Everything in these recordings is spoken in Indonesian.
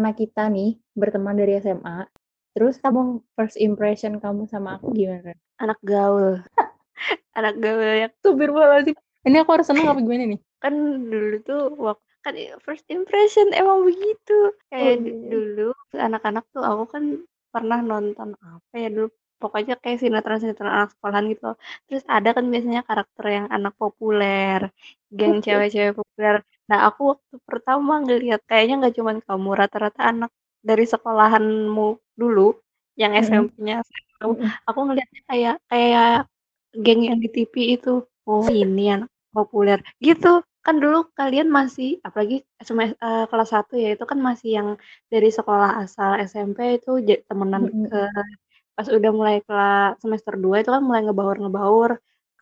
karena kita nih berteman dari SMA, terus kamu first impression kamu sama aku gimana? Anak gaul. Anak gaul yang Astagfirullahaladzim. Ini aku harus seneng apa gimana nih? kan dulu tuh waktu kan first impression emang begitu. Kayak Oh, iya. dulu anak-anak tuh aku kan pernah nonton apa ya dulu pokoknya kayak sinetron-sinetron anak sekolahan gitu. Terus ada kan biasanya karakter yang anak populer, geng cewek-cewek populer. Nah, aku waktu pertama ngelihat kayaknya nggak cuman kamu, rata-rata anak dari sekolahanmu dulu yang Mhm. SMP-nya Mhm. aku ngelihatnya kayak kayak geng yang di TV itu. Oh, ini anak populer. Gitu. Kan dulu kalian masih apalagi semes eee, kelas 1 ya, itu kan masih yang dari sekolah asal SMP itu ja temenan Mhm ke pas udah mulai kela semester 2 itu kan mulai ngebaur-ngebaur.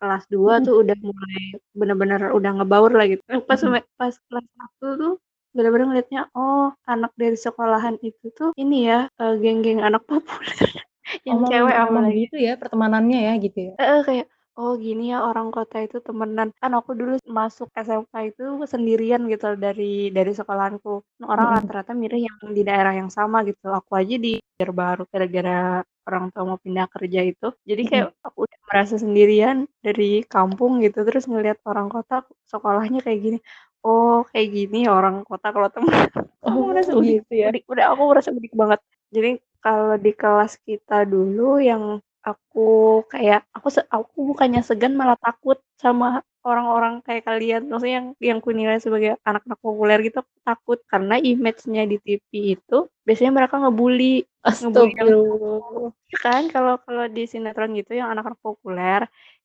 Kelas 2 Mhm. tuh udah mulai bener-bener udah ngebaur lah gitu. Pas Mhm. seme pas kelas 1 tuh bener-bener ngeliatnya, oh anak dari sekolahan itu tuh ini ya, eee, geng-geng anak populer. Yang Emang cewek emang gitu ya pertemanannya ya gitu ya? Heeh, kayak, oh gini ya orang kota itu temenan. Kan aku dulu masuk SMA itu sendirian gitu dari dari sekolahanku. Orang rata-rata milih yang di daerah yang sama gitu. Aku aja di baru gara-gara orang tua mau pindah kerja itu. Jadi kayak Mhm. aku udah merasa sendirian dari kampung gitu, terus ngelihat orang kota sekolahnya kayak gini. Oh, kayak gini ya orang kota kalau temenan. Aku merasa Oh, gitu ya? udik udah aku merasa udik banget. Jadi kalau di kelas kita dulu yang aku kayak aku aku bukannya segan malah takut sama orang-orang kayak kalian. Maksudnya yang yang kunilai sebagai anak-anak populer gitu, aku takut. Karena image-nya di TV itu biasanya mereka ngebully, ngebully kan kalau kalau di sinetron gitu yang anak-anak populer,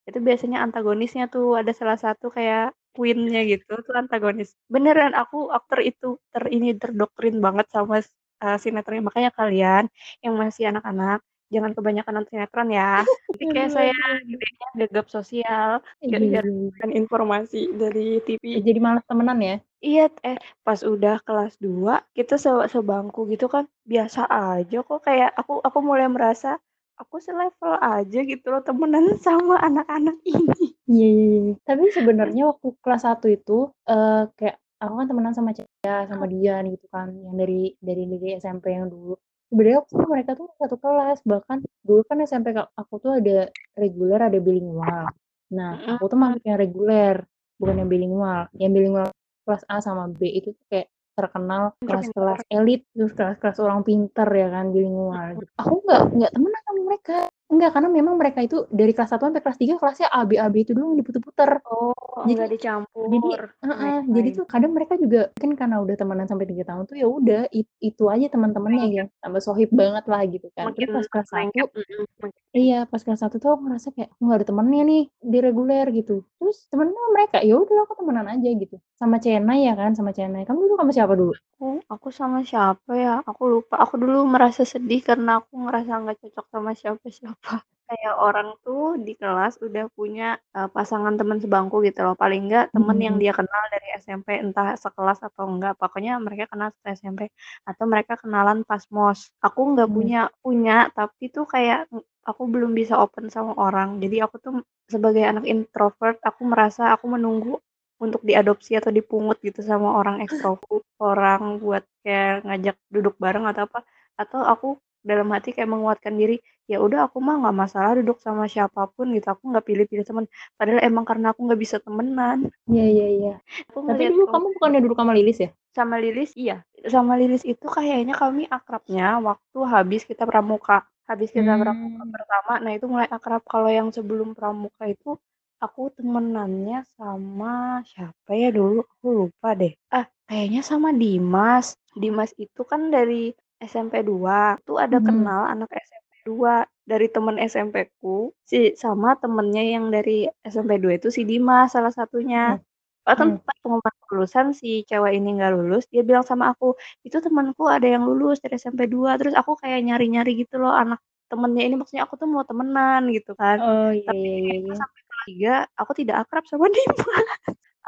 itu biasanya antagonisnya tuh ada salah satu kayak queen-nya gitu tuh antagonis. Beneran aku ter itu ter ini terdoktrin banget sama s eee, sinetronnya. Makanya kalian yang masih anak-anak jangan kebanyakan nonton sinetron ya. Nanti kayak saya gedenya gagap sosial Iya gara-gara iya iya. informasi dari TV. Ya jadi malas temenan ya? Iya, eh pas udah kelas 2 kita se sebangku gitu kan biasa aja kok kayak aku aku mulai merasa aku selevel aja gitu loh temenan sama anak-anak ini. Iya iya iya. Tapi sebenarnya waktu kelas 1 itu, eee, kayak aku kan temenan sama Cea, sama Dian gitu kan, yang dari dari dari SMP yang dulu. Sebenarnya waktu itu mereka tuh satu kelas, bahkan dulu kan SMP aku tuh ada reguler, ada bilingual. Nah, aku tuh masuk yang reguler, bukan yang bilingual. Yang bilingual kelas A sama B itu tuh kayak terkenal kelas-kelas elit, terus kelas-kelas orang pinter ya kan, bilingual. Aku nggak nggak temenan sama mereka. Enggak, karena memang mereka itu dari kelas 1 sampai kelas 3 kelasnya A, B, A, B itu doang diputer-puter. Oh, Jadi enggak jadi dicampur. heeh, Baik jadi baik. tuh kadang mereka juga mungkin karena udah temenan sampai 3 tahun tuh ya udah it itu aja teman-temannya gitu, tambah sohib banget lah gitu kan. Makin pas kelas makin 1 lengket, mhm, makin iya, pas kelas 1 tuh aku ngerasa kayak, aku nggak ada temennya nih di reguler gitu. Terus temenan sama mereka, ya udah aku temenan aja gitu. Sama Cenay ya kan, sama Cenay. Kamu dulu sama siapa dulu? Aku aku sama siapa ya? Aku lupa. Aku dulu merasa sedih karena aku ngerasa nggak cocok sama siapa-siapa. Kayak orang tuh di kelas udah punya, eee, pasangan teman sebangku gitu loh. Paling enggak temen yang Mhm. dia kenal dari SMP, entah sekelas atau enggak. Pokoknya mereka kenal satu SMP atau mereka kenalan pas MOS. Aku nggak Mmm. punya punya, tapi tuh kayak ng aku belum bisa open sama orang. Jadi aku tuh sebagai anak introvert, aku merasa aku menunggu untuk diadopsi atau dipungut gitu sama orang ekstrovert, orang buat kayak ngajak duduk bareng atau apa. Atau aku dalam hati kayak menguatkan diri, ya udah aku mah nggak masalah duduk sama siapa pun gitu, aku nggak pilih-pilih temen. Padahal emang karena aku nggak bisa temenan. Iya iya iya. Tapi dulu kamu bukannya duduk sama Lilis ya? Sama Lilis iya. Sama Lilis itu kayaknya kami akrabnya waktu habis kita pramuka. Habis kita pramuka Mmm. pertama, nah itu mulai akrab. Kalau yang sebelum pramuka itu aku temenannya sama siapa ya dulu, aku lupa deh. Ah, kayaknya sama Dimas. Dimas itu kan dari SMP 2, tuh ada Mhm. kenal anak SMP 2 dari temen SMP-ku, si sama temennya yang dari SMP 2 itu si Dimas salah satunya. Mhm. Bahkan Mhm. pas pengumuman kelulusan si cewek ini nggak lulus, dia bilang sama aku, "Itu temenku ada yang lulus dari SMP 2." Terus aku kayak nyari-nyari gitu loh anak temennya ini, maksudnya aku tuh mau temenan gitu kan. Oh, iya Tapi iya iya sampai kelas 3 aku tidak akrab sama Dimas.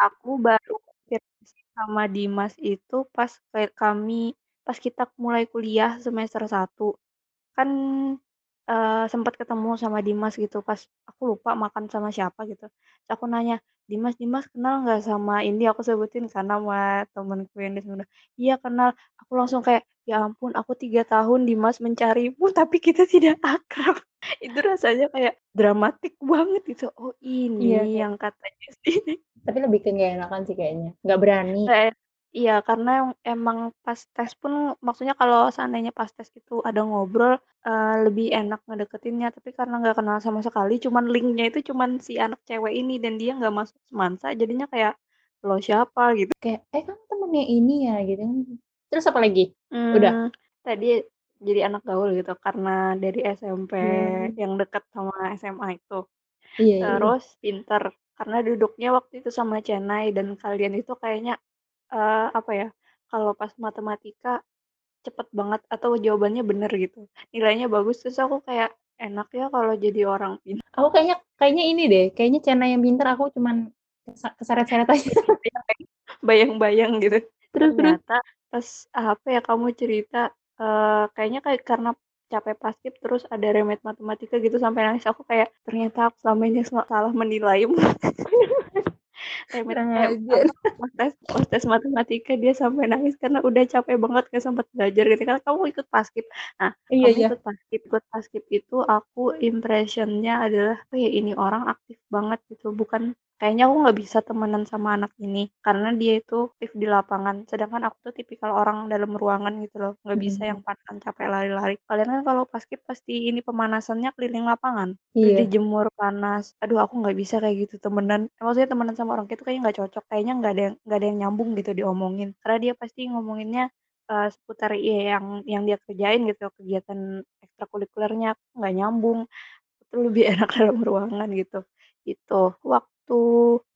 Aku baru sama Dimas itu pas kami pas kita mulai kuliah semester 1. Kan eee, sempet ketemu sama Dimas gitu pas aku lupa makan sama siapa gitu, terus aku nanya, "Dimas Dimas kenal nggak sama ini?" Aku sebutin kan nama temenku yang di "Iya kenal." Aku langsung kayak, "Ya ampun aku 3 tahun Dimas mencarimu tapi kita tidak akrab." Itu rasanya kayak dramatik banget gitu, oh Iya ini kayak yang katanya sih Tapi lebih ke nggak enakan sih kayaknya, nggak berani. E iya karena emang pas tes pun maksudnya kalau seandainya pas tes itu ada ngobrol, eee, lebih enak ngedeketinnya, tapi karena nggak kenal sama sekali cuman link-nya itu cuman si anak cewek ini dan dia nggak masuk semansa jadinya kayak, "Lo siapa?" Gitu. Kayak, "Eh kamu temennya ini ya?" Gitu kan. Terus apalagi? Udah? Mmm, tadi jadi anak gaul gitu karena dari SMP Mmm. yang deket sama SMA itu. Iya iya. Terus pinter, karena duduknya waktu itu sama Cenay dan kalian itu kayaknya, eee, apa ya, kalau pas matematika cepet banget atau jawabannya bener gitu, nilainya bagus terus aku kayak, "Enak ya kalau jadi orang pin" Aku kayaknya kayaknya ini deh, kayaknya Cenay yang pinter aku cuman kesa keseret-seret aja. Bayang-bayang gitu. Terus terus? Ternyata pas, apa ya, kamu cerita, eee, kayaknya kayak karena capek Paskib terus ada remed matematika gitu sampai nangis, aku kayak, "Ternyata aku selama ini sa salah menilaimu." Remed Kurang ajar. apa, pas tes tes matematika dia sampai nangis karena udah capek banget nggak sempet belajar gitu kan, "Kamu ikut Paskib?" Nah, Iya kamu iya. ikut Paskib ikut Paskib itu aku impression-nya adalah, "Oh ya ini orang aktif banget," gitu, bukan kayaknya aku nggak bisa temenan sama anak ini, karena dia itu aktif di lapangan, sedangkan aku tuh tipikal orang dalam ruangan gitu loh, nggak bisa mhm. yang pantang capek lari-lari. Kalian kan kalau Paskib pasti ini pemanasannya keliling lapangan, Iya. dijemur panas, aduh aku nggak bisa kayak gitu temenan maksudnya temenan sama orang kayak gitu kayaknya nggak cocok, kayaknya nggak ada yang nggak ada yang nyambung gitu diomongin, karena dia pasti ngomonginnya, eee, seputar ya yang yang dia kerjain gitu, kegiatan ekstrakurikulernya, nggak nyambung, itu lebih enak dalam ruangan gitu, itu. Waktu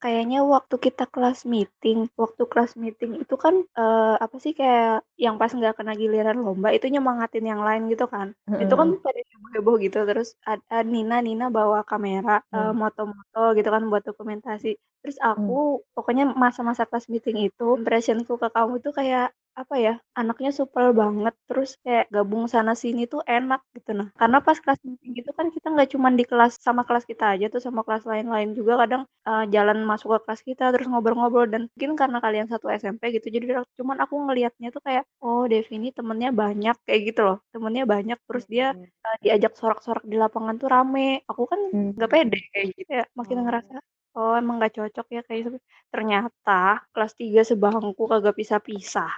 kayaknya waktu kita kelas meeting waktu kelas meeting itu kan, eee, apa sih, kayak yang pas nggak kena giliran lomba itu nyemangatin yang lain gitu kan, itu kan pada heboh-heboh gitu terus ad eee, Nina Nina bawa kamera, eee, Mmm. moto-moto gitu kan buat dokumentasi, terus Mmm. aku pokoknya masa-masa kelas meeting itu impression-ku ke kamu tuh kayak, apa ya, anaknya supel banget, terus kayak gabung sana sini tuh enak gitu. Nah, karena pas kelas meeting itu kan kita nggak cuman di kelas sama kelas kita aja tuh, sama kelas lain-lain juga kadang, eee, jalan masuk ke kelas kita terus ngobrol-ngobrol. Dan mungkin karena kalian satu SMP gitu jadi cuman aku ngelihatnya tuh kayak, "Oh Devi ini temennya banyak," kayak gitu loh, temennya banyak terus dia, eee, diajak sorak-sorak di lapangan tuh rame, aku kan nggak Mmm. pede kayak gitu ya, makin Oh. ngerasa, "Oh emang nggak cocok ya kayak gitu." Ternyata kelas 3 sebangku kagak pisah-pisah.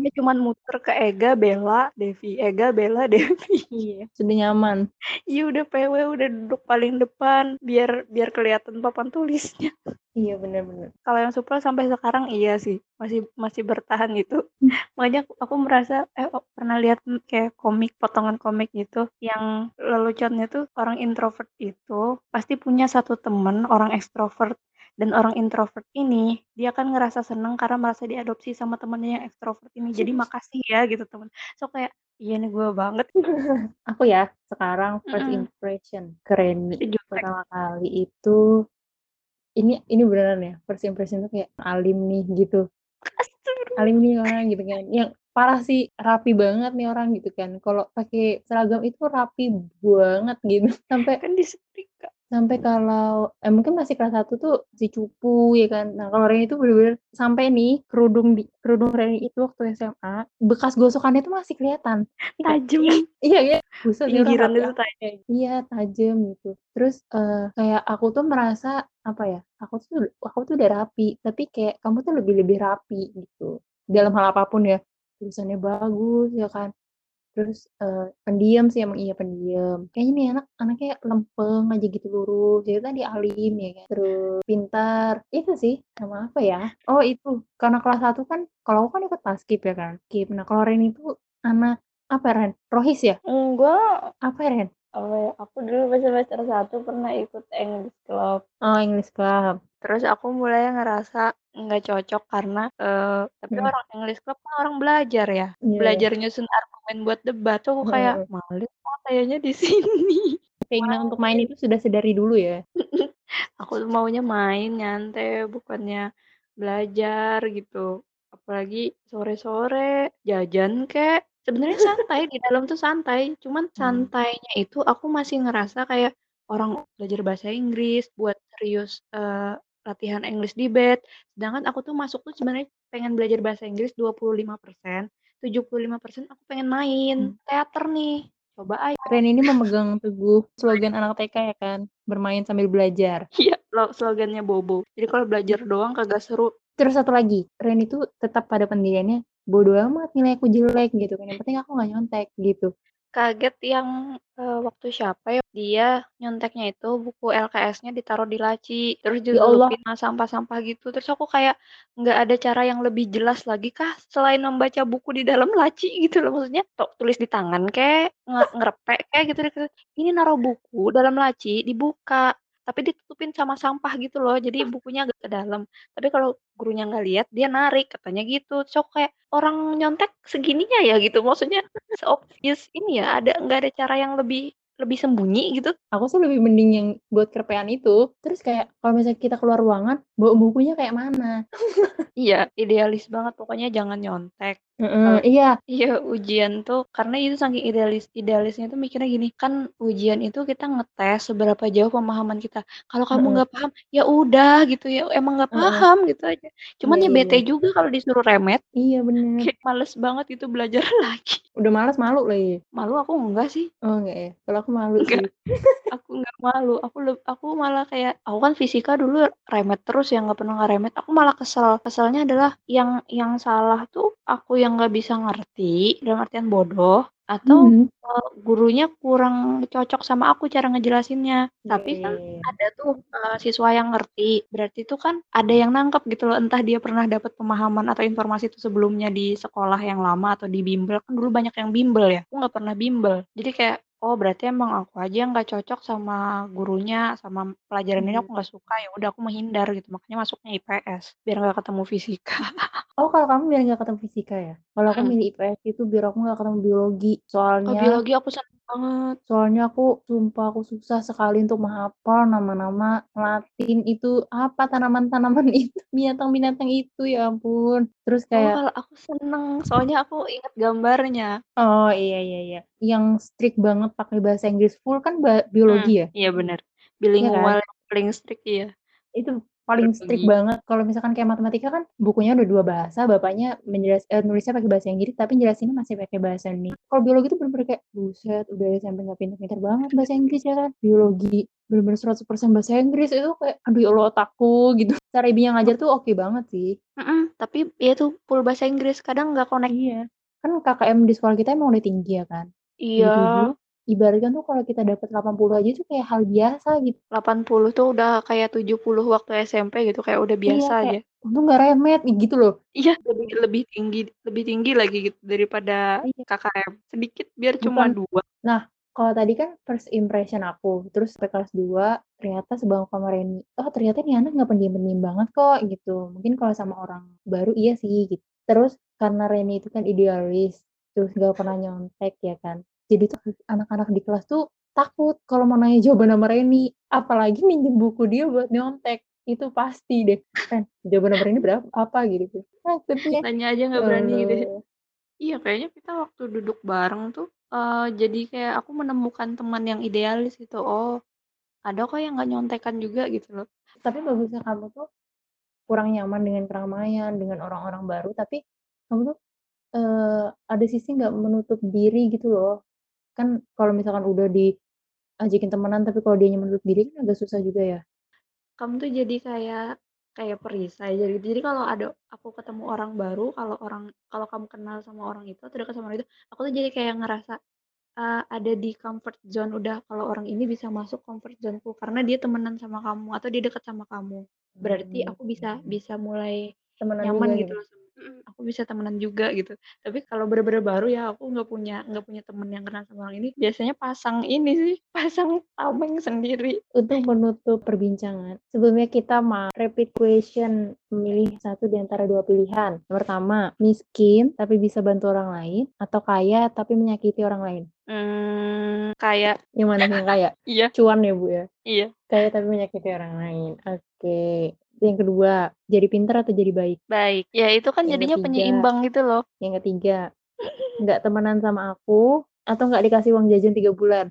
Dia cuman muter ke Ega, Bella, Devi, Ega, Bella, Devi. Iya, sudah nyaman. Iya udah PW, udah duduk paling depan biar biar kelihatan papan tulisnya. Iya, bener. Kalau yang supel sampai sekarang iya sih, masih masih bertahan gitu. Mmm. Makanya aku merasa eh, o pernah lihat, kayak komik, potongan komik gitu yang leluconnya tuh orang introvert itu pasti punya 1 temen orang ekstrovert dan orang introvert ini dia kan ngerasa seneng karena merasa diadopsi sama temennya yang ekstrovert ini, jadi makasih ya gitu temen so kayak, "Iya nih gue banget." Aku ya, sekarang first Mhm. impression ke Reni, Si jutek. pertama kali itu ini ini beneran ya, first impression tuh kayak alim nih gitu. Alim nih orang gitu kan, yang parah sih rapi banget nih orang gitu kan, kalau pakai seragam itu rapi banget gitu, sampai Kan disetrika. Sampai kalau eh, mungkin masih kelas 1 tuh masih cupu ya kan, nah kalau Reni itu bener-bener sampai nih kerudung di kerudung Reni itu waktu SMA, bekas gosokannya itu masih kelihatan, Tajem. iya iya, buset orang Pinggiran itu kayak iya tajem gitu. Terus, eee, kayak aku tuh merasa, apa ya, aku tuh aku tuh udah rapi, tapi kayak kamu tuh lebih lebih rapi gitu, dalam hal apa pun ya, tulisannya bagus ya kan, terus, eee, pendiam sih emang iya pendiam, kayaknya nih anak anaknya lempeng aja gitu lurus, ya itu tadi alim ya kan, terus pintar, itu sih, sama apa ya, oh itu karena kelas 1 kan kalau aku kan ikut Paskib ya kan, Kib. Nah kalau Reni itu anak apa Ren, Rohis ya? Enggak. Apa Ren? Apa ya, aku dulu pas semester 1 pernah ikut English club. Oh English club. Terus aku mulai ngerasa nggak cocok karena, eee, tapi Mhm. orang English club kan orang belajar ya, Iya iya. belajar nyusun argumen buat debat, tuh aku kayak, males ah kayaknya di sini. Keinginan untuk main itu sudah sedari dulu ya? Aku tuh maunya main, nyantai, bukannya belajar gitu, apalagi sore-sore, jajan kek. Sebenarnya santai, di dalam tuh santai, cuman Hmm. santainya itu aku masih ngerasa kayak orang belajar bahasa Inggris buat serius, eee, latihan English debate, sedangkan aku tuh masuk tuh sebenarnya pengen belajar bahasa Inggris 25%, 75% aku pengen main, Hmm. teater nih, coba aja. Ren ini memegang teguh slogan anak TK ya kan, bermain sambil belajar. Iya, lo slogannya Bobo. Jadi kalau belajar doang kagak seru. Terus satu lagi, Ren itu tetap pada pendiriannya, bodo amat nilai aku jelek gitu kan, yang penting aku nggak nyontek gitu. Kaget yang, eee, waktu siapa ya, dia nyonteknya itu buku LKS-nya ditaruh di laci, terus Ya Allah. sama sampah-sampah gitu, terus aku kayak nggak ada cara yang lebih jelas lagi kah selain membaca buku di dalam laci gitu loh, maksudnya tu tulis di tangan kek, nge ngerepek kek gitu ini naruh buku dalam laci dibuka, tapi ditutupin sama sampah gitu loh, jadi bukunya agak ke dalam. Tapi kalau gurunya nggak lihat, dia narik, katanya gitu. Terus aku kayak, orang nyontek segininya ya gitu, maksudnya se-obvious ini ya, ada nggak ada cara yang lebih lebih sembunyi gitu? Aku sih lebih mending yang buat kerepean itu. Terus kayak kalau misalnya kita keluar ruangan, bawa bukunya kayak mana? Iya, idealis banget, pokoknya jangan nyontek. Heeh, Kalau iya. iya, ujian tuh karena itu saking idealis idealisnya tuh mikirnya gini, kan ujian itu kita ngetes seberapa jauh pemahaman kita. Kalau kamu Heeh. nggak paham, ya udah gitu ya, emang nggak Heeh. paham gitu aja. Cuman Iya ya iya bete iya. juga kalau disuruh remet. Iya bener. Kayak males banget itu belajar lagi. Udah males malu lagi? Malu aku enggak sih. Oh enggak ya? Kalau aku malu Enggak. sih. Aku nggak malu, aku leb aku malah kayak aku kan fisika dulu remet terus ya, nggak pernah nggak remet, aku malah kesel. Keselnya adalah yang yang salah tuh aku yang nggak bisa ngerti, dalam artian bodoh, atau, Mhm. eee, gurunya kurang cocok sama aku cara ngejelasinnya. Iya Tapi kan ada tuh, eee, siswa yang ngerti, berarti itu kan ada yang nangkep gitu loh, entah dia pernah dapat pemahaman atau informasi itu sebelumnya di sekolah yang lama atau di bimbel, kan dulu banyak yang bimbel ya, aku nggak pernah bimbel. Jadi kayak, oh berarti emang aku aja yang nggak cocok sama gurunya, sama pelajaran ini Mhm. aku nggak suka, ya udah aku menghindar gitu, makanya masuknya IPS, biar nggak ketemu fisika. Oh kalau kamu biar nggak ketemu fisika ya? Kalau aku Mhm. milih IPS itu biar aku nggak ketemu biologi, Oh soalnya biologi aku seneng banget. soalnya aku sumpah aku susah sekali untuk menghafal nama-nama Latin itu, apa tanaman-tanaman itu, binatang-binatang itu, ya ampun. Terus Oh kayak kalau aku seneng, soalnya aku inget gambarnya. Oh iya iya iya, yang strict banget pakai bahasa Inggris full kan biologi ya? iya bener, kan? bilingual yang paling strict, iya. Itu paling strict banget. Kalau misalkan kayak matematika kan bukunya udah 2 bahasa, bapaknya menjelas eee, nulisnya pakai bahasa Inggris, tapi jelasinnya masih pakai bahasa Indonesia. Kalau biologi itu bener-bener kayak, buset udah SMP nggak pinter-pinter banget bahasa Inggris ya kan, biologi bener-bener 100% bahasa Inggris, itu kayak, aduh ya Allah otakku gitu. Cara ibunya ngajar tuh oke banget sih. Mhm, tapi ya itu full bahasa Inggris, kadang nggak connect. Iya, kan KKM di sekolah kita emang udah tinggi ya kan, Iya. 77, ibaratnya tuh kalau kita dapet 80 aja tuh kayak hal biasa gitu. 80 tuh udah kayak 70 waktu SMP gitu, kayak udah Iya biasa kayak, aja. untung nggak remet, gitu loh. Iya, lebih lebih tinggi lebih tinggi lagi gitu daripada Iya. KKM, sedikit biar cuma Bukan 2. nah kalau tadi kan first impression aku, terus sampai kelas 2 ternyata sebangku sama Reni, oh ternyata nih anak nggak pendiam-pendiam banget kok gitu, mungkin kalau sama orang baru iya sih gitu. Terus karena Reni itu kan idealis, terus nggak pernah nyontek ya kan, jadi tuh anak-anak di kelas tuh takut kalau mau nanya jawaban sama Reni, apalagi minjem buku dia buat nyontek, itu pasti deh, "Ren, jawaban sama Reni berapa apa?" Gitu, takutnya. Nanya aja Ya nggak berani gitu. Allah. Iya kayaknya kita waktu duduk bareng tuh, eee, jadi kayak aku menemukan teman yang idealis gitu, oh ada kok yang nggak nyontekan juga gitu loh. Tapi bagusnya kamu tuh kurang nyaman dengan keramaian, dengan orang-orang baru, tapi kamu tuh, eee, ada sisi nggak menutup diri gitu loh. Kan kalau misalkan udah diajakin temenan, tapi kalau dianya menutup diri kan agak susah juga ya. Kamu tuh jadi kayak kayak perisai jadi jadi kalau ada aku ketemu orang baru, kalau orang kalau kamu kenal sama orang itu atau dekat sama orang itu, aku tuh jadi kayak ngerasa, eee, ada di comfort zone udah kalau orang ini bisa masuk comfort zone-ku karena dia temenan sama kamu atau dia deket sama kamu. Berarti Mmm. aku bisa bisa mulai Temenan nyaman juga gitu gitu. loh sama aku bisa temenan juga gitu. Tapi kalau bener-bener baru ya aku nggak punya nggak punya temen yang kenal sama orang ini, biasanya pasang ini sih, pasang tameng sendiri. Untuk menutup perbincangan, sebelumnya kita mau rapid question, memilih satu di antara 2 pilihan. Yang pertama, miskin tapi bisa bantu orang lain, atau kaya tapi menyakiti orang lain? Mmm, kaya. Yang mana yang kaya? Iya. Cuan ya, Bu, ya? Iya. Kaya tapi menyakiti orang lain, oke. Yang kedua, jadi pinter atau jadi baik? Baik, ya itu kan Yang jadinya ketiga penyeimbang gitu loh. yang ketiga, nggak temenan sama aku, atau nggak dikasih uang jajan 3 bulan?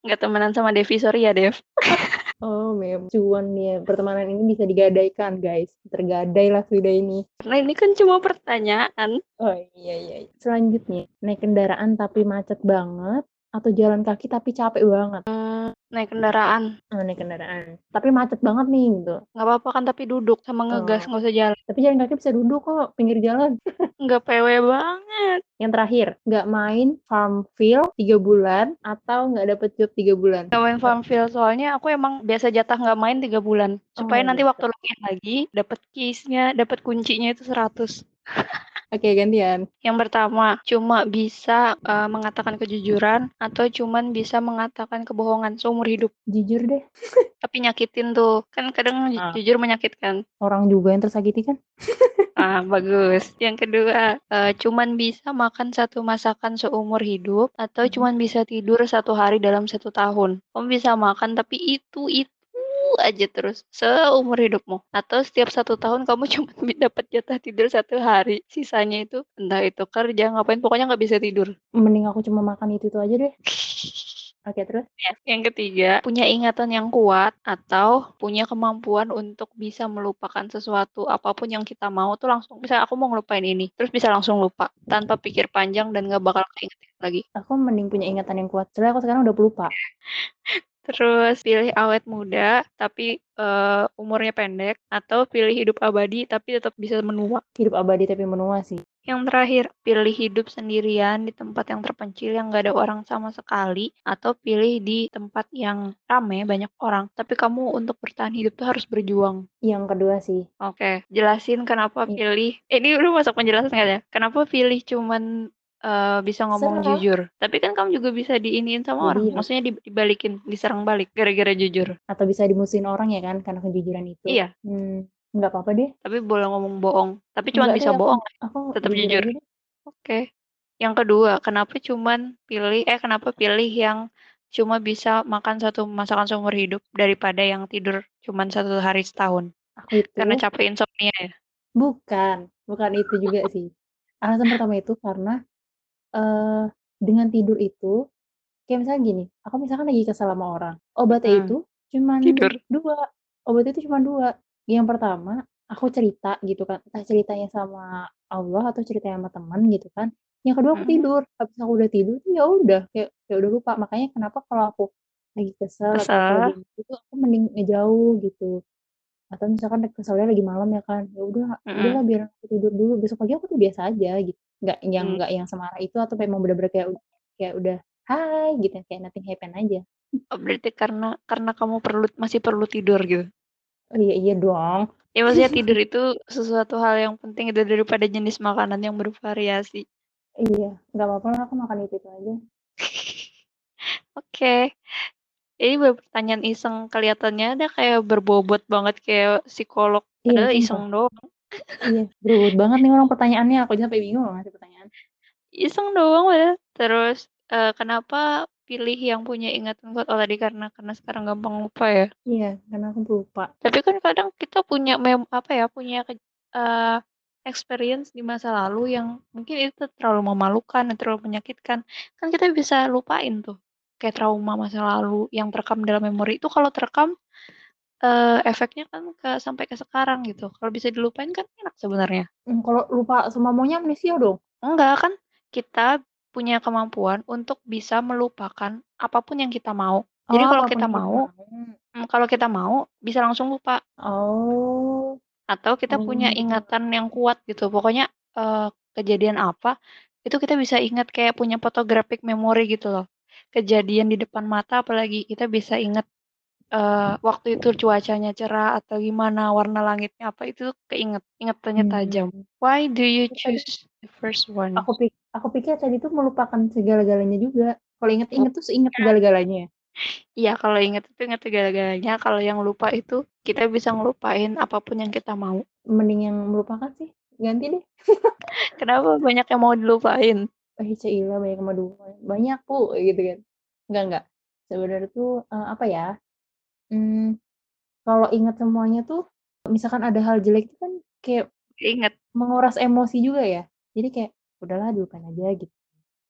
Nggak temenan sama Devi, sorry ya, Dev. Oh, mem cuan ya, pertemanan ini bisa digadaikan, guys. Tergadailah sudah ini. Karena ini kan cuma pertanyaan. Oh, iya iya. Selanjutnya, naik kendaraan tapi macet banget, atau jalan kaki tapi capek banget? Mmm, naik kendaraan. Oh, naik kendaraan. Tapi macet banget nih, gitu. Nggak apa-apa kan tapi duduk sama ngegas, Oh. nggak usah jalan. Tapi jalan kaki bisa duduk kok, pinggir jalan. Nggak PW banget. Yang terakhir, nggak main Farmville 3 bulan, atau nggak dapet job 3 bulan? Nggak main Farmville, soalnya aku emang biasa jatah nggak main 3 bulan. Supaya Oh, nanti gitu. waktu login lagi, dapet keys-nya, dapet kuncinya itu 100. Oke, gantian. Yang pertama, cuma bisa, eee, mengatakan kejujuran, atau cuman bisa mengatakan kebohongan seumur hidup. Jujur deh. Tapi nyakitin tuh, kan kadang Ah. jujur menyakitkan. Orang juga yang tersakiti kan? Ah, bagus. Yang kedua, eee, cuman bisa makan 1 masakan seumur hidup, atau cuman bisa tidur 1 hari dalam 1 tahun. Kamu bisa makan tapi itu-itu aja terus, seumur hidupmu. Atau setiap 1 tahun kamu cuman bi dapat jatah tidur 1 hari, sisanya itu entah itu kerja, ngapain, pokoknya nggak bisa tidur. Mending aku cuma makan itu-itu aja deh. Oke, terus? Ya, yang ketiga, punya ingatan yang kuat, atau punya kemampuan untuk bisa melupakan sesuatu, apa pun yang kita mau tuh langsung misalnya aku mau ngelupain ini, terus bisa langsung lupa, tanpa pikir panjang dan nggak bakal keinget-inget lagi. Aku mending punya ingatan yang kuat, soalnya aku sekarang udah pelupa. Terus pilih awet muda, tapi, eee, umurnya pendek, atau pilih hidup abadi tapi tetap bisa menua. Hidup abadi tapi menua sih. Yang terakhir, pilih hidup sendirian di tempat yang terpencil yang nggak ada orang sama sekali, atau pilih di tempat yang rame, banyak orang, tapi kamu untuk bertahan hidup tuh harus berjuang. Yang kedua sih. Oke, jelasin kenapa Iya. pilih eh, ini udah masuk penjelasan nggak ya? Kenapa pilih cuman, eee, bisa ngomong Serah. jujur? Tapi kan kamu juga bisa diiniin sama orang, Jadi ya maksudnya di dibalikin, diserang balik gara-gara jujur. Atau bisa dimusuhin orang ya kan, karena kejujuran itu. Iya. Mmm, nggak apa-apa deh. Tapi boleh ngomong bohong, tapi Enggak bisa deh, bohong, aku tetap jujur. Oke. Yang kedua, kenapa cuman pilih eh, kenapa pilih yang cuma bisa makan 1 masakan seumur hidup daripada yang tidur cuman 1 hari setahun? Aku Karena itu capek insomnia ya? bukan, bukan itu juga sih. Alasan pertama itu karena, eee, dengan tidur itu, kayak misalnya gini, aku misalkan lagi kesel sama orang, obatnya Mmm. itu cuman Tidur. 2, obatnya itu cuma 2. Yang pertama, aku cerita gitu kan, entah ceritanya sama Allah atau ceritanya sama teman gitu kan. Yang kedua aku Mhm. tidur, habis aku udah tidur tuh ya udah, kayak kayak udah lupa. Makanya kenapa kalau aku lagi kesel atau aku lagi Kesel. itu aku mending ngejauh gitu. Atau misalkan keselnya lagi malam ya kan, ya udah udahlah Mhm. biar aku tidur dulu, besok pagi aku tuh biasa aja gitu. Nggak yang Mmm. nggak yang semarah itu atau memang bener-bener kayak kayak udah, "Hai," gitu, kayak nothing happen aja. Oh, berarti karena karena kamu perlu masih perlu tidur gitu? Oh, iya iya dong. Ya maksudnya tidur itu sesuatu hal yang penting itu daripada jenis makanan yang bervariasi. Iya, nggak apa-apa lah aku makan itu-itu aja. Oke. Ini bener pertanyaan iseng, kelihatannya ada kayak berbobot banget kayak psikolog, Iya, padahal sumpah. iseng doang. Iya, berebut banget nih orang pertanyaannya, aku aja sampai bingung loh ngasih pertanyaan. Iseng doang padahal. Terus, eee, kenapa pilih yang punya ingatan kuat? Oh, tadi karena karena sekarang gampang lupa ya? Iya, karena aku pelupa. Tapi kan kadang kita punya mem apa ya, punya eee, experience di masa lalu yang mungkin itu terlalu memalukan, terlalu menyakitkan. Kan kita bisa lupain tuh, kayak trauma masa lalu yang terekam dalam memori itu kalau terekam, eee, efeknya kan ke sampai ke sekarang gitu. Kalau bisa dilupain kan enak sebenarnya. Mmm, kalau lupa sama maunya amnesia dong? Enggak, kan kita punya kemampuan untuk bisa melupakan apa pun yang kita mau. Jadi Oh, kalau kita yang kita mau mau. mmm, kalau kita mau bisa langsung lupa. Oh. Atau kita punya Oh. ingatan yang kuat gitu, pokoknya, eee, kejadian apa, itu kita bisa ingat kayak punya photographic memory gitu loh. Kejadian di depan mata apalagi kita bisa ingat, eee, waktu itu cuacanya cerah atau gimana, warna langitnya apa, itu keinget, ingatannya tajam. Mmm. Why do you choose the first one? aku pik aku pikir tadi tuh melupakan segala-galanya juga. Kalau inget-inget tuh seinget Bukan. segala-galanya? Iya, kalau inget itu inget segala-galanya, kalau yang lupa itu kita bisa ngelupain apa pun yang kita mau. Mending yang melupakan sih, ganti deh. Kenapa banyak yang mau dilupain? Eh, cailah banyak yang mau dilupain, banyak Bu, gitu kan. Enggak enggak, sebenarnya tuh, eee, apa ya, mmm, kalau inget semuanya tuh, misalkan ada hal jelek itu kan kayak Inget. menguras emosi juga ya. Jadi kayak, udahlah dilupain aja gitu.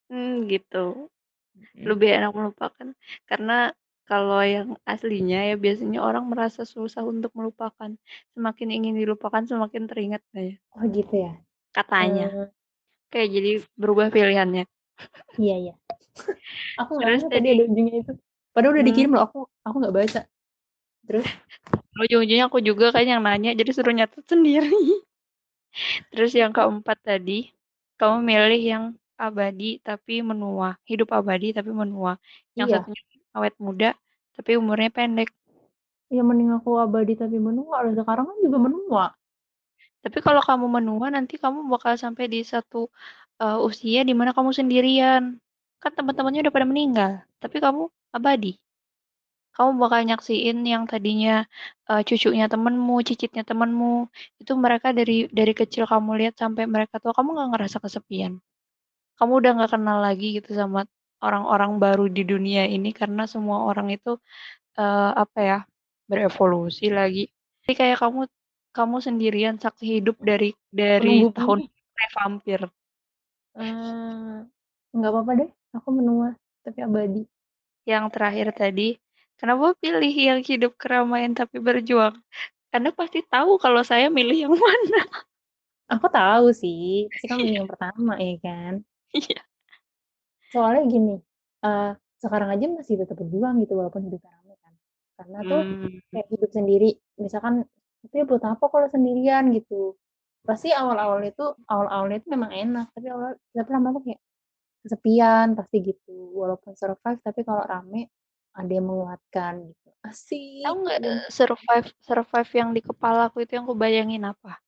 Mmm, gitu. Mhm. Lebih enak melupakan karena kalau yang aslinya ya biasanya orang merasa susah untuk melupakan. Semakin ingin dilupakan semakin teringat katanya. Oh gitu ya? Katanya. Eee Kayak jadi berubah pilihannya. Iya iya. Aku nggak Terus tadi tadi ada ujungnya itu. Padahal udah Mmm. dikirim loh, aku aku nggak baca. Terus? Ujung-ujungnya aku juga kan yang nanya, jadi suruh nyatet sendiri. Terus yang keempat tadi, kamu milih yang abadi tapi menua, hidup abadi tapi menua. Yang Iya. satunya awet muda tapi umurnya pendek. Ya mending aku abadi tapi menua lah, sekarang kan juga menua. Tapi kalau kamu menua nanti kamu bakal sampai di satu, eee, usia di mana kamu sendirian. Kan teman-temannya udah pada meninggal, tapi kamu abadi. Kamu bakal nyaksiin yang tadinya, eee, cucunya temenmu, cicitnya temenmu, itu mereka dari dari kecil kamu lihat sampai mereka tua, kamu nggak ngerasa kesepian. Kamu udah nggak kenal lagi gitu sama orang-orang baru di dunia ini karena semua orang itu, eee, apa ya, berevolusi lagi. Jadi kayak kamu kamu sendirian saksi hidup dari dari Penunggu tahun kayak vampir. Eee, nggak apa-apa deh, aku menua tapi abadi. Yang terakhir tadi, kenapa pilih yang hidup keramaian tapi berjuang? Anda pasti tahu kalau saya milih yang mana. Aku tahu sih, pasti kamu milih yang pertama ya kan? Iya. Soalnya gini, eee, sekarang aja masih tetap berjuang gitu walaupun hidup rame kan. Karena tuh Mmm. kayak hidup sendiri, misalkan, tapi buat apa kalau sendirian gitu. Pasti awal-awalnya itu awal-awalnya itu memang enak, tapi awal tapi lama-lama kayak kesepian pasti gitu. Walaupun survive tapi kalau rame ada yang menguatkan gitu. Tahu Asik, nggak, ada yang eee, survive survive yang di kepalaku itu yang kubayangin apa?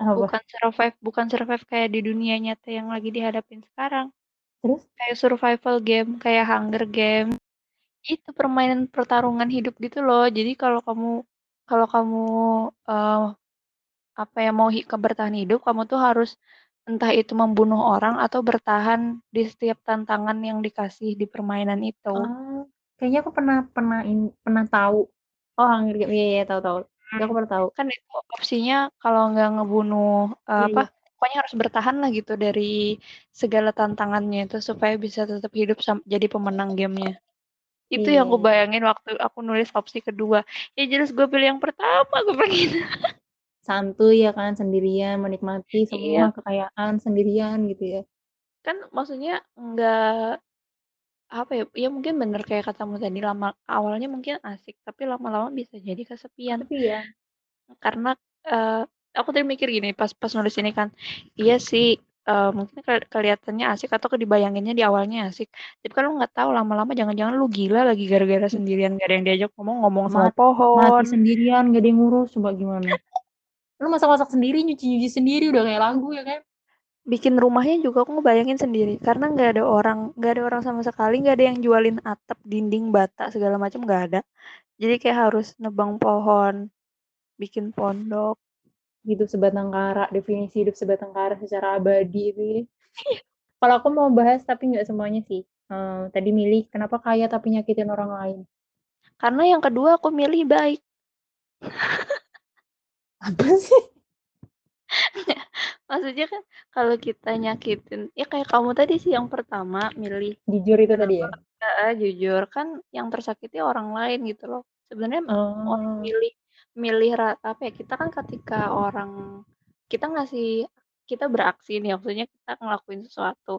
Apa? Bukan survive bukan survive kayak di dunia nyata yang lagi dihadapin sekarang. Terus? Kayak survival game, kayak Hunger Games. Itu permainan pertarungan hidup gitu loh. Jadi kalau kamu kalau kamu, eee, apa ya, mau hi ke bertahan hidup, kamu tuh harus entah itu membunuh orang atau bertahan di setiap tantangan yang dikasih di permainan itu. Oh, kayaknya aku pernah pernah ini, pernah tahu. Oh Hunger Games, iya iya, tahu tahu. Itu Mmm, aku baru tahu. kan itu opsinya kalau nggak ngebunuh, eee, Iya apa, iya. pokoknya harus bertahan lah gitu dari segala tantangannya itu supaya bisa tetap hidup sam jadi pemenang game-nya. Itu Iya yang iya iya. kubayangin waktu aku nulis opsi kedua. Ya jelas gue pilih yang pertama, gue bilang gitu. Santuy ya kan, sendirian, menikmati semua Iya. kekayaan sendirian gitu ya. Kan maksudnya nggak apa ya, ya mungkin bener kayak katamu tadi lama awalnya mungkin asik, tapi lama-lama bisa jadi kesepian. Kesepian. Karena, eee, aku tadi mikir gini pas pas nulis ini kan, iya sih, eee, mungkin ke kelihatannya asik atau dibayanginnya di awalnya asik, tapi kan lu nggak tahu lama-lama jangan-jangan lu gila lagi gara-gara Mhm. sendirian nggak ada yang diajak ngomong, ngomong sama Mat mati pohon. sendirian, nggak ada yang ngurus, coba gimana? Lu masak-masak sendiri, nyuci-nyuci sendiri, udah kayak lagu ya kan? Bikin rumahnya juga aku ngebayangin sendiri, karena nggak ada orang nggak ada orang sama sekali, nggak ada yang jualin atap, dinding, bata, segala macam nggak ada. Jadi kayak harus nebang pohon, bikin pondok. Hidup sebatang kara, definisi hidup sebatang kara secara abadi itu. Kalau aku mau bahas tapi nggak semuanya sih, eee, tadi milih kenapa kaya tapi nyakitin orang lain. Karena yang kedua aku milih baik. Apa sih? Maksudnya kan kalau kita nyakitin ya kayak kamu tadi sih yang pertama milih, Jujur itu tadi ya? heeh, jujur, kan yang tersakiti orang lain gitu loh. Sebenarnya orang Oh. milih milih apa ya, kita kan ketika orang kita ngasih kita beraksi nih, maksudnya kita ngelakuin sesuatu,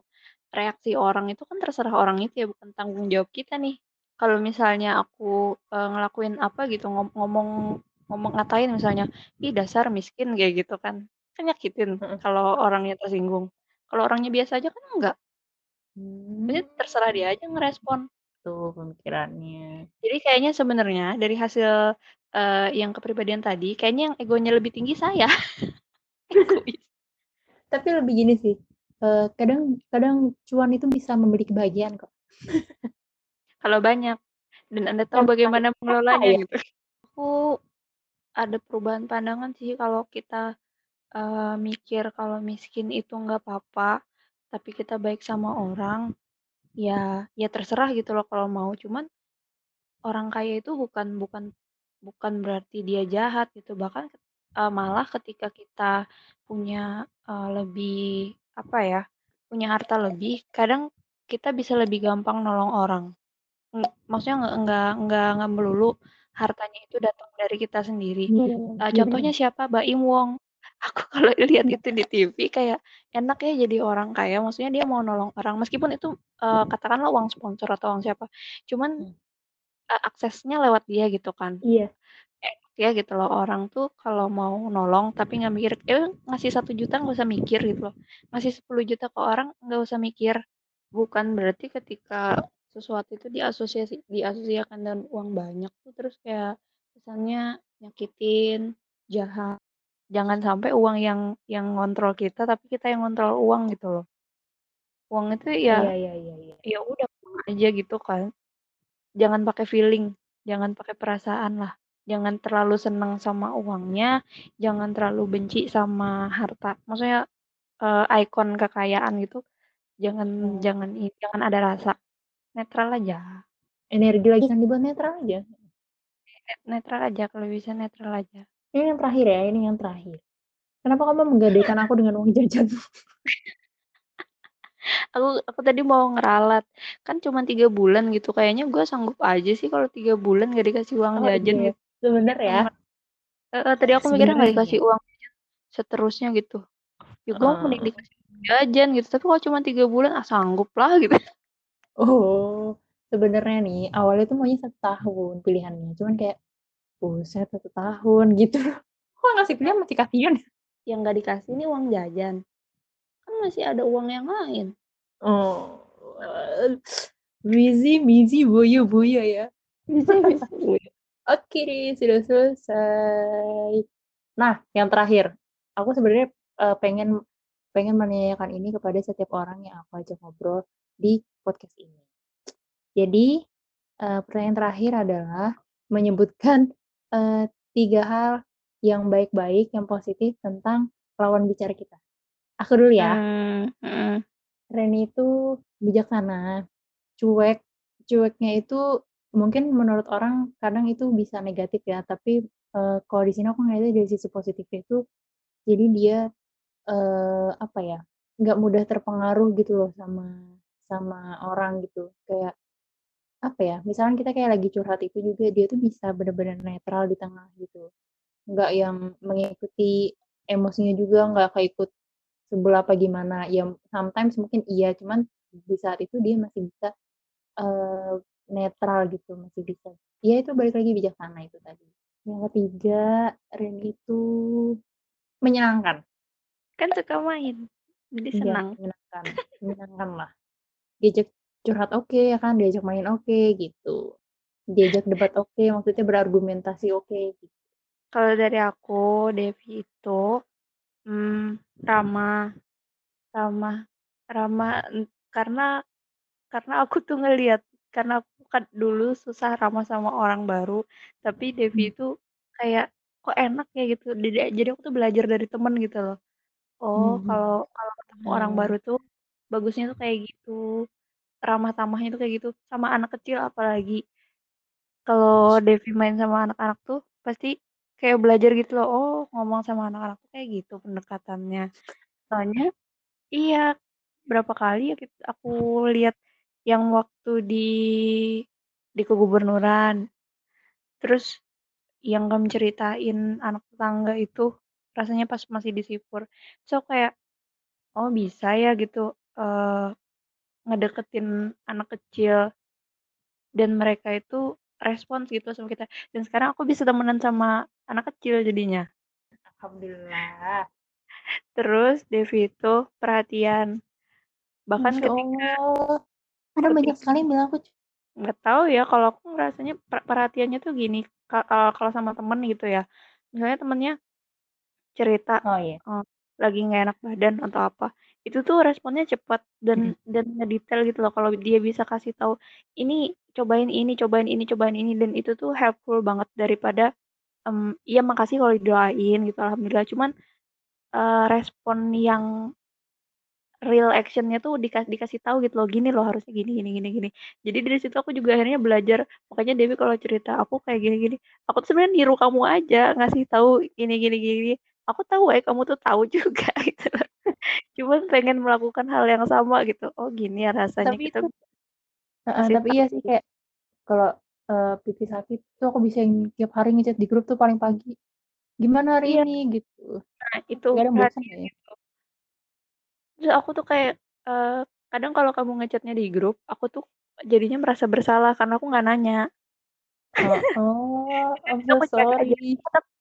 reaksi orang itu kan terserah orang itu ya, bukan tanggung jawab kita nih. Kalau misalnya aku, eee, ngelakuin apa gitu, ngom ngomong ngomong ngatain misalnya, "Ih dasar miskin," kayak gitu kan, kan nyakitin Heeh. kalau orangnya tersinggung. Kalau orangnya biasa aja kan enggak. Jadi terserah dia aja ngerespon. Tuh pemikirannya. Jadi kayaknya sebenarnya dari hasil, eee, yang kepribadian tadi, kayaknya yang egonya lebih tinggi saya. Egois. Tapi lebih gini sih, eee, kadang kadang cuan itu bisa membeli kebahagiaan kok. Kalau banyak, dan Anda tahu bagaimana mengelolanya kaya. gitu. Aku ada perubahan pandangan sih kalau kita, eee, mikir kalau miskin itu nggak papa, tapi kita baik sama orang, ya ya terserah gitu loh kalau mau. Cuman, orang kaya itu bukan bukan bukan berarti dia jahat gitu, bahkan, eee, malah ketika kita punya, eee, lebih apa ya punya harta lebih, kadang kita bisa lebih gampang nolong orang. Ng maksudnya nggak nggak nggak nggak melulu hartanya itu datang dari kita sendiri. Iya, Eee, contohnya bener. siapa? Baim Wong. Aku kalau lihat itu di TV kayak enak ya jadi orang kaya, maksudnya dia mau nolong orang meskipun itu, eee, katakanlah uang sponsor atau uang siapa, cuman, eee, aksesnya lewat dia gitu kan. Iya. Enak ya gitu loh, orang tuh kalau mau nolong tapi nggak mikir, ya ngasih Rp1.000.000 nggak usah mikir gitu loh, ngasih Rp10.000.000 ke orang nggak usah mikir. Bukan berarti ketika sesuatu itu diasosiasi diasosiasikan dengan uang banyak tuh terus kayak kesannya nyakitin, jahat. Jangan sampai uang yang yang ngontrol kita, tapi kita yang ngontrol uang gitu loh. Uang itu ya Iya iya iya iya. ya udah aja gitu kan. Jangan pakai feeling, jangan pakai perasaan lah. Jangan terlalu senang sama uangnya, jangan terlalu benci sama harta. Maksudnya, eee, ikon kekayaan gitu, jangan Oh. jangan i jangan ada rasa, netral aja. Energi lagi kan dibuat netral aja. Net netral aja, kalau bisa netral aja. Ini yang terakhir ya, ini yang terakhir. Kenapa kamu menggadaikan aku dengan uang jajan? Aku aku tadi mau ngeralat, kan cuman 3 bulan gitu, kayaknya gue sanggup aja sih kalau 3 bulan nggak dikasih uang Oh jajan iya ya, gitu. sebenarnya Sama heeh, tadi aku mikirnya nggak dikasih ya. uang seterusnya gitu. Ya gue mending Heeh. dikasih uang jajan gitu, tapi kalau cuma 3 bulan, ah sanggup lah gitu. Oh, sebenarnya nih awalnya tuh maunya 1 tahun pilihannya, cuman kayak, buset 1 tahun gitu. Kok ngasih pilihan masih kasihan ya. Yang nggak dikasih nih uang jajan, kan masih ada uang yang lain. Oh, Wizi, Mizi, Boyo, Boya ya. Oke deh, sudah selesai. Nah, yang terakhir, aku sebenarnya, eee, pengen pengen menanyakan ini kepada setiap orang yang aku ajak ngobrol di podcast ini. Jadi, eee, pertanyaan terakhir adalah menyebutkan, eee, 3 hal yang baik-baik, yang positif tentang lawan bicara kita. Aku dulu ya. Mmm, mhm. Reni itu bijaksana, cuek, cueknya itu mungkin menurut orang kadang itu bisa negatif ya, tapi, eee, kalau di sini aku ngeliatnya dari sisi positifnya itu, jadi dia, eee, apa ya, nggak mudah terpengaruh gitu loh sama sama orang gitu. Kayak, apa ya, misalkan kita kayak lagi curhat itu juga dia tuh bisa bener-bener netral di tengah gitu. Nggak yang mengikuti emosinya juga, nggak keikut sebel apa gimana, ya sometimes mungkin iya, cuman di saat itu dia masih bisa, eee, netral gitu, masih bisa ya itu balik lagi bijaksana itu tadi. Yang ketiga, Reni itu menyenangkan. Kan suka main, jadi Iya, senang. menyenangkan menyenangkan lah. Diajak curhat oke ya kan, diajak main oke gitu, diajak debat oke, maksudnya berargumentasi oke gitu. Kalau dari aku, Devi itu, mmm, ramah ramah ramah, en karena karena aku tuh ngelihat, karena aku kan dulu susah ramah sama orang baru, tapi. Devi itu kayak, kok enak ya? gitu, jadi aku tuh belajar dari temen gitu loh. Oh kalau kalau ketemu orang baru tuh, bagusnya tuh kayak gitu, ramah tamahnya tuh kayak gitu, sama anak kecil apalagi. Kalau Devi main sama anak-anak tuh, pasti kayak belajar gitu loh, oh ngomong sama anak-anak tuh kayak gitu pendekatannya. Soalnya iya, berapa kali ya aku lihat yang waktu di di kegubernuran, terus yang kami ceritain anak tetangga itu, rasanya pas masih di Sipur. Aku kayak, oh bisa ya gitu, eee, ngedeketin anak kecil. Dan mereka itu respons gitu sama kita, dan sekarang aku bisa temenan sama anak kecil jadinya. Alhamdulillah. Terus Devi itu perhatian, bahkan Masya ketika Allah, karena banyak sekali yang bilang aku nggak tahu ya, kalau aku ngerasanya per perhatiannya tuh gini, eee, kalau sama temen gitu ya, misalnya temennya cerita, Oh iya. eee, lagi nggak enak badan atau apa, itu tuh responnya cepet dan Mhm. dan ngedetail gitu loh, kalau dia bisa kasih tahu, "Ini, cobain ini cobain ini cobain ini," dan itu tuh helpful banget daripada, mmm, iya makasih kalau didoain gitu, alhamdulillah, cuman, eee, respon yang real action-nya tuh dikas dikasih tahu gitu loh, "Gini loh harusnya gini gini gini gini." Jadi dari situ aku juga akhirnya belajar, makanya Devi kalau cerita, "Aku kayak gini gini," aku tuh sebenarnya niru kamu aja, ngasih tahu gini gini gini. Aku tahu ya kamu tuh tahu juga gitu cuman pengen melakukan hal yang sama gitu, oh gini ya rasanya Tapi kita itu ngasih tapi iya sih kayak kalau, eee, pipi sakit tuh aku bisa yang tiap hari nge-chat di grup tuh paling pagi, "Gimana hari Iya. ini?" Gitu. Nah itu Kadang bosan perhatian gak ya? Terus aku tuh kayak, eee, kadang kalau kamu nge-chat-nya di grup, aku tuh jadinya merasa bersalah karena aku nggak nanya. Oh oh, I'm so sorry.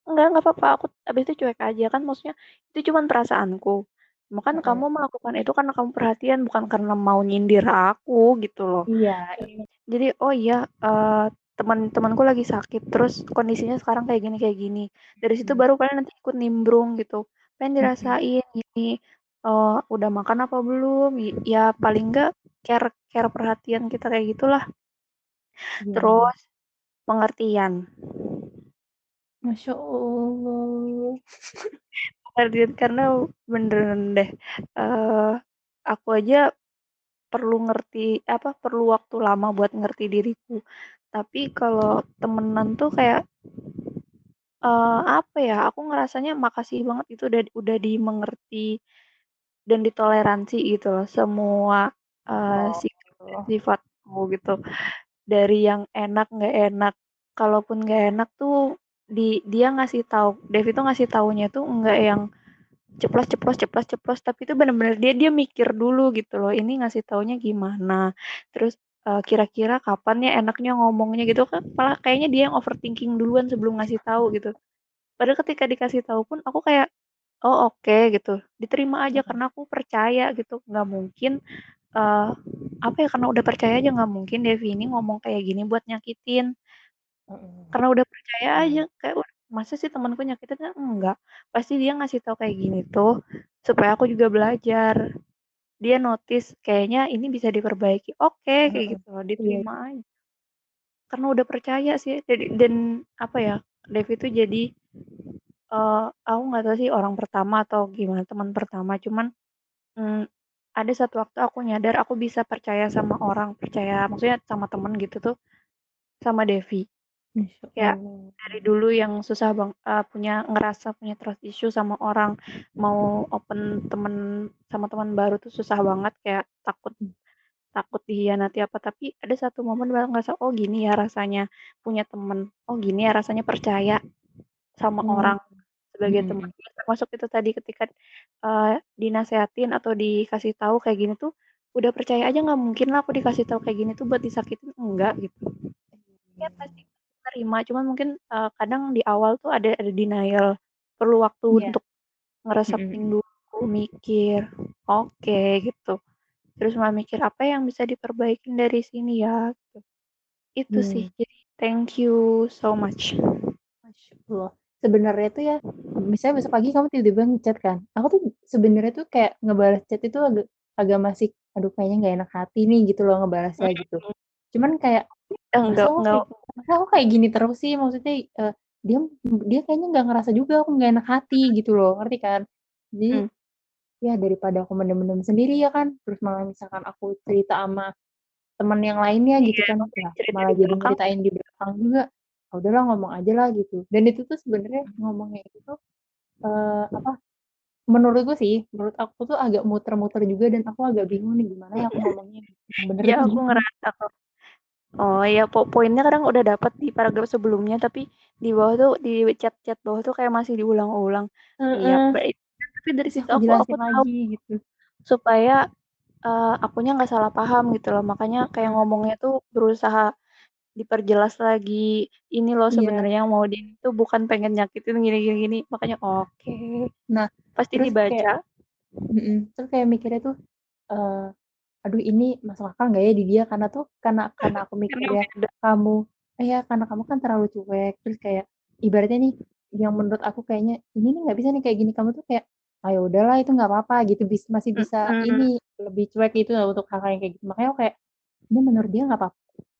"Enggak enggak apa-apa," aku habis itu cuek aja, kan maksudnya itu cuman perasaanku, cuma kan kamu melakukan itu karena kamu perhatian bukan karena mau nyindir aku gitu loh. Iya iya. Jadi, oh iya, eee, teman-temanku lagi sakit, terus kondisinya sekarang kayak gini kayak gini, dari situ Mhm. baru kalian nanti ikut nimbrung gitu, "Apa yang Mhm. dirasain ini, eee, udah makan apa belum?" Y ya paling enggak care care perhatian kita kayak gitulah. Iya iya. Terus pengertian. Masya Allah. Karena beneran deh, eee, aku aja perlu ngerti apa, perlu waktu lama buat ngerti diriku, tapi kalau temenan tuh kayak eee, apa ya, aku ngerasanya makasih banget itu udah udah dimengerti dan ditoleransi gitu loh semua, eee, sikap dan Oh. sifatku gitu. Dari yang enak, nggak enak, kalaupun nggak enak tuh di dia ngasih tahu Dev itu ngasih taunya tuh nggak yang ceplas ceplos ceplas ceplos, tapi itu bener-bener dia dia mikir dulu gitu loh, ini ngasih taunya gimana, terus, eee, kira-kira kapan ya enaknya ngomongnya gitu kan, malah kayaknya dia yang overthinking duluan sebelum ngasih tahu gitu. Padahal ketika dikasih tahu pun aku kayak, "Oh oke," gitu, diterima aja karena aku percaya gitu, nggak mungkin, eee, apa ya, karena udah percaya aja nggak mungkin Devi ini ngomong kayak gini buat nyakitin. Mhm. Karena udah percaya aja, Iya. kayak, "Wah masa sih temenku nyakitin?" Kan enggak, pasti dia ngasih tahu kayak gini tuh supaya aku juga belajar. Dia notice kayaknya ini bisa diperbaiki, oke kayak Heeh, gitu loh, iya. diterima aja. Karena udah percaya sih jadi dan apa ya, Dev itu jadi, eee, aku nggak tahu sih orang pertama atau gimana, teman pertama, cuman, mmm, ada satu waktu aku nyadar aku bisa percaya sama orang, percaya maksudnya sama temen gitu tuh, sama Devi. Masya Kayak dari dulu yang susah bang eee, punya ngerasa punya trust issue sama orang, mau open temen sama teman baru tuh susah banget, kayak takut Mhm. takut dikhianati apa, tapi ada satu momen baru ngerasa, "Oh gini ya rasanya punya temen, oh gini ya rasanya percaya sama Mmm, orang sebagai mhm teman." mhm. Ya termasuk itu tadi ketika, eee, dinasehatin atau dikasih tahu kayak gini tuh, udah percaya aja nggak mungkin lah aku dikasih tahu kayak gini tuh buat disakitin, enggak gitu. Ya pasti Mmm. Terima, cuman mungkin, eee, kadang di awal tuh ada ada denial, perlu waktu Iya. untuk Mhm ngeresepin mhm. dulu, mikir, oke gitu, terus malah mikir, "Apa yang bisa diperbaikin dari sini ya?" Gitu. Itu sih, Mmm. jadi thank you so much. Allah. Sebenarnya tuh ya, misalnya besok pagi kamu tiba-tiba nge-chat kan, aku tuh sebenarnya tuh kayak ngebales chat itu agak agak masih, aduh kayaknya nggak enak hati nih gitu loh ngebalasnya gitu. Mhm. Cuman kayak, Enggak enggak masa aku kayak gini terus sih? Maksudnya, eee, dia dia kayaknya nggak ngerasa juga aku nggak enak hati gitu loh, ngerti kan? Jadi, Mhm. ya daripada aku mendem-mendem sendiri ya kan, terus malah misalkan aku cerita sama temen yang lainnya gitu Iya, kan, ya malah di jadi nyeritain di belakang juga, ah udahlah ngomong ajalah gitu. Dan itu tuh sebenarnya ngomongnya itu tuh, eee, apa, menurutku sih, menurut aku tuh agak muter-muter juga dan aku agak bingung nih gimana ya aku ngomongnya, bener tuh aku gimana. ngerasa kok. Oh ya po poinnya kadang udah dapet di paragraf sebelumnya, tapi di bawah tuh, di chat-chat bawah tuh kayak masih diulang-ulang. Iya, Heeh. baik. Tapi dari situ aku aku jelasin tahu lagi gitu. supaya, eee, akunya nggak salah paham gitu loh, makanya kayak ngomongnya tuh berusaha diperjelas lagi, "Ini loh Iya. sebenarnya yang mau dia itu bukan pengen nyakitin gini gini gini." Makanya oke, Nah, pasti terus kayak dibaca. mhm, terus kayak mikirnya tuh, eee, aduh ini masuk akal nggak ya di dia? Karena tuh karena karena aku mikirnya beda. kamu iya, karena kamu kan terlalu cuek, terus kayak ibaratnya nih, yang menurut aku kayaknya, ini nih nggak bisa nih kayak gini, kamu tuh kayak, "Ah ya udahlah itu nggak apa-apa," gitu, bis masih bisa Mhm. ini, lebih cuek gitu untuk hal-hal yang kayak gitu. Makanya aku kayak, ini menurut dia nggak pap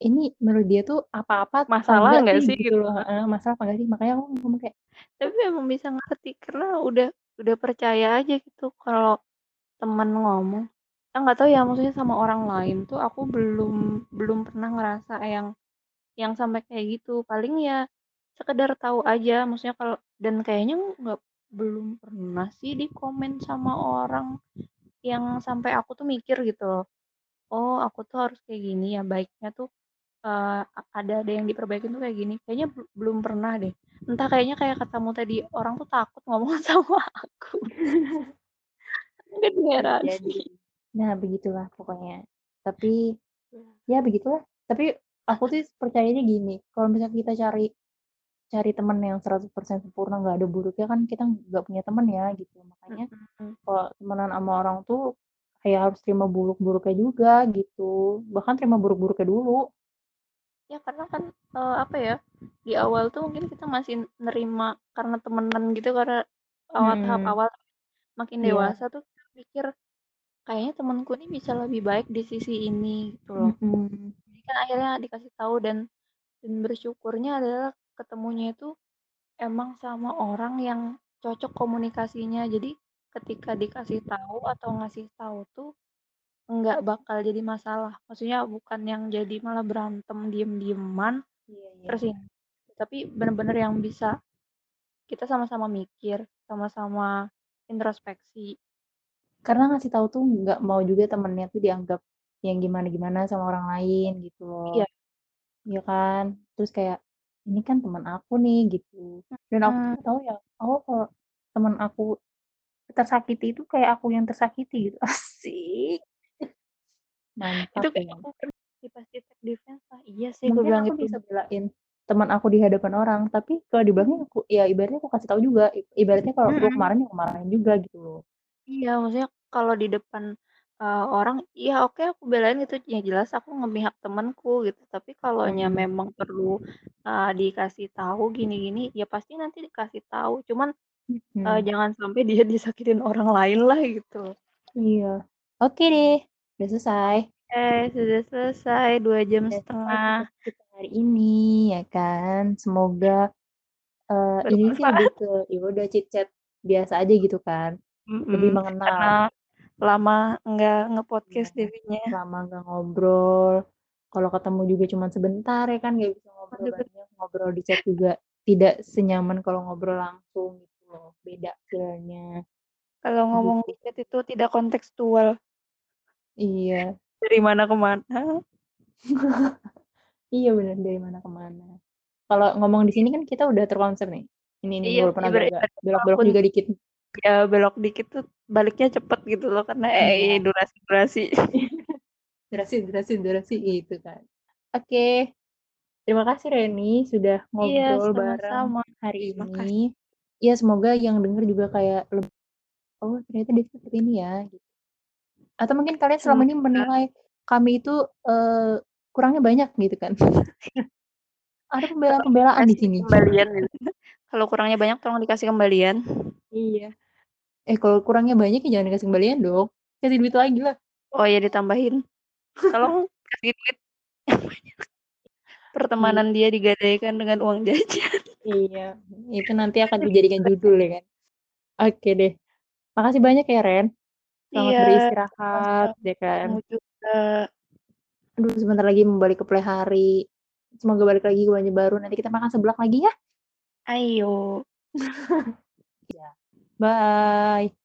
ini menurut dia tuh apa-apa apa Masalah enggak nggak sih sih gitu gitu loh masalah apa enggak sih? Makanya aku ngomong kayak Tapi emang bisa ngerti karena udah udah percaya aja gitu kalau temen ngomong. Nggak tahu ya maksudnya sama orang lain tuh aku belum belum pernah ngerasa yang yang sampai kayak gitu. Paling ya sekedar tahu aja maksudnya kalau dan kayaknya nggak belum pernah sih di-komen sama orang yang sampai aku tuh mikir gitu loh, "Oh aku tuh harus kayak gini ya, baiknya tuh, eee, ada ada yang diperbaiki tuh kayak gini." Kayaknya bel belum pernah deh. Entah kayaknya kayak katamu tadi, orang tuh takut ngomong sama aku. Bisa heran jadi. Nah begitulah pokoknya. Tapi, Iya. ya begitulah. Tapi aku sih percayanya gini, kalau misalnya kita cari cari temen yang 100% sempurna, nggak ada buruknya kan kita nggak punya temen ya gitu. Makanya Mhm. kalau temenan sama orang tuh kayak harus terima buruk-buruknya juga gitu, bahkan terima buruk-buruknya dulu. Ya karena kan, eee, apa ya, di awal tuh mungkin kita masih nerima karena temenan gitu, karena awal tahap Mhm. awal. Makin Iya. dewasa tuh kita mikir, kayaknya temenku nih bisa lebih baik di sisi ini gitu loh. Mhm. Jadi kan akhirnya dikasih tahu dan dan bersyukurnya adalah ketemunya itu emang sama orang yang cocok komunikasinya. Jadi ketika dikasih tahu atau ngasih tahu tuh nggak bakal jadi masalah. Maksudnya bukan yang jadi malah berantem diem-dieman, Iya iya. tersing tapi bener-bener yang bisa kita sama-sama mikir, sama-sama introspeksi. Karena ngasih tahu tuh nggak mau juga temennya tuh dianggap yang gimana-gimana sama orang lain gitu loh. Iya. Iya kan? Terus kayak, "Ini kan temen aku nih," gitu. Dan aku tuh tahu ya, oh kalau temen aku tersakiti itu kayak aku yang tersakiti gitu. Asyik. Itu Mantap kayak ya. aku pernah sih pas di take defense, "Ah iya sih," gue Mungkin bilang aku gitu. bisa belain temen aku di hadapan orang, tapi kalau di belakang Mhm. aku ya ibaratnya aku kasih tahu juga, i ibaratnya kalau gue Mhm. kemarahin, ya aku marahin juga gitu loh. Iya, maksudnya kalau di depan, eee, orang, ya oke aku belain gitu, ya jelas aku ngemihak temenku gitu. Tapi kalaunya Mhm. memang perlu, eee, dikasih tahu gini-gini, ya pasti nanti dikasih tahu. Cuman, eee, Mhm. jangan sampai dia disakitin orang lain lah gitu. Iya. Oke deh, udah selesai. Oke, sudah selesai 2 jam Udah selesai 1/2. topik kita hari ini ya kan. Semoga, eee, ini sih lebih ke ya udah chit-chat biasa aja gitu kan, lebih Mhm, karena mengenal. lama nggak Iya, nge-podcast jadinya. lama nggak ngobrol, kalau ketemu juga cuman sebentar ya kan, nggak bisa ngobrol Aduh bet banyak, ngobrol di chat juga tidak senyaman kalau ngobrol langsung gitu loh, beda feel-nya. Kalau ngomong Gitu. di chat itu tidak kontekstual. Iya. Dari mana ke mana. Iya bener, dari mana ke mana. Kalau ngomong di sini kan kita udah terkonsep nih, ini nih Iya, walaupun agak-agak ibaratnya belok-belok juga dikit. Ya belok dikit tuh baliknya cepet gitu loh, karena, eh, Iya. durasi-durasi. Durasi durasi durasi, gitu kan. Oke. Terima kasih Reni sudah Iya, ngobrol bareng sama-sama. hari Makasih. ini. Ya semoga yang denger juga kayak leb "Oh ternyata dia seperti ini ya," gitu. Atau mungkin kalian selama ini menilai kami itu, eee, kurangnya banyak gitu kan. Ada Tolong pembelaan-pembelaan di sini. kembalian gitu. Kalau kurangnya banyak tolong dikasih kembalian. Iya. Eh kalau kurangnya banyak ya jangan dikasih kembalian dong, kasih duit lagi lah. Oh ya ditambahin. Tolong kasih duit. Pertemanan dia digadaikan dengan uang jajan. Iya, itu nanti akan dijadikan judul ya kan. Oke deh. Makasih banyak ya Ren, selamat Iya, beristirahat ya kan. Juga. Aduh sebentar lagi mau balik ke Playhari. Semoga balik lagi ke Banjarbaru, nanti kita makan seblak lagi ya. Ayo. Iya. Bye.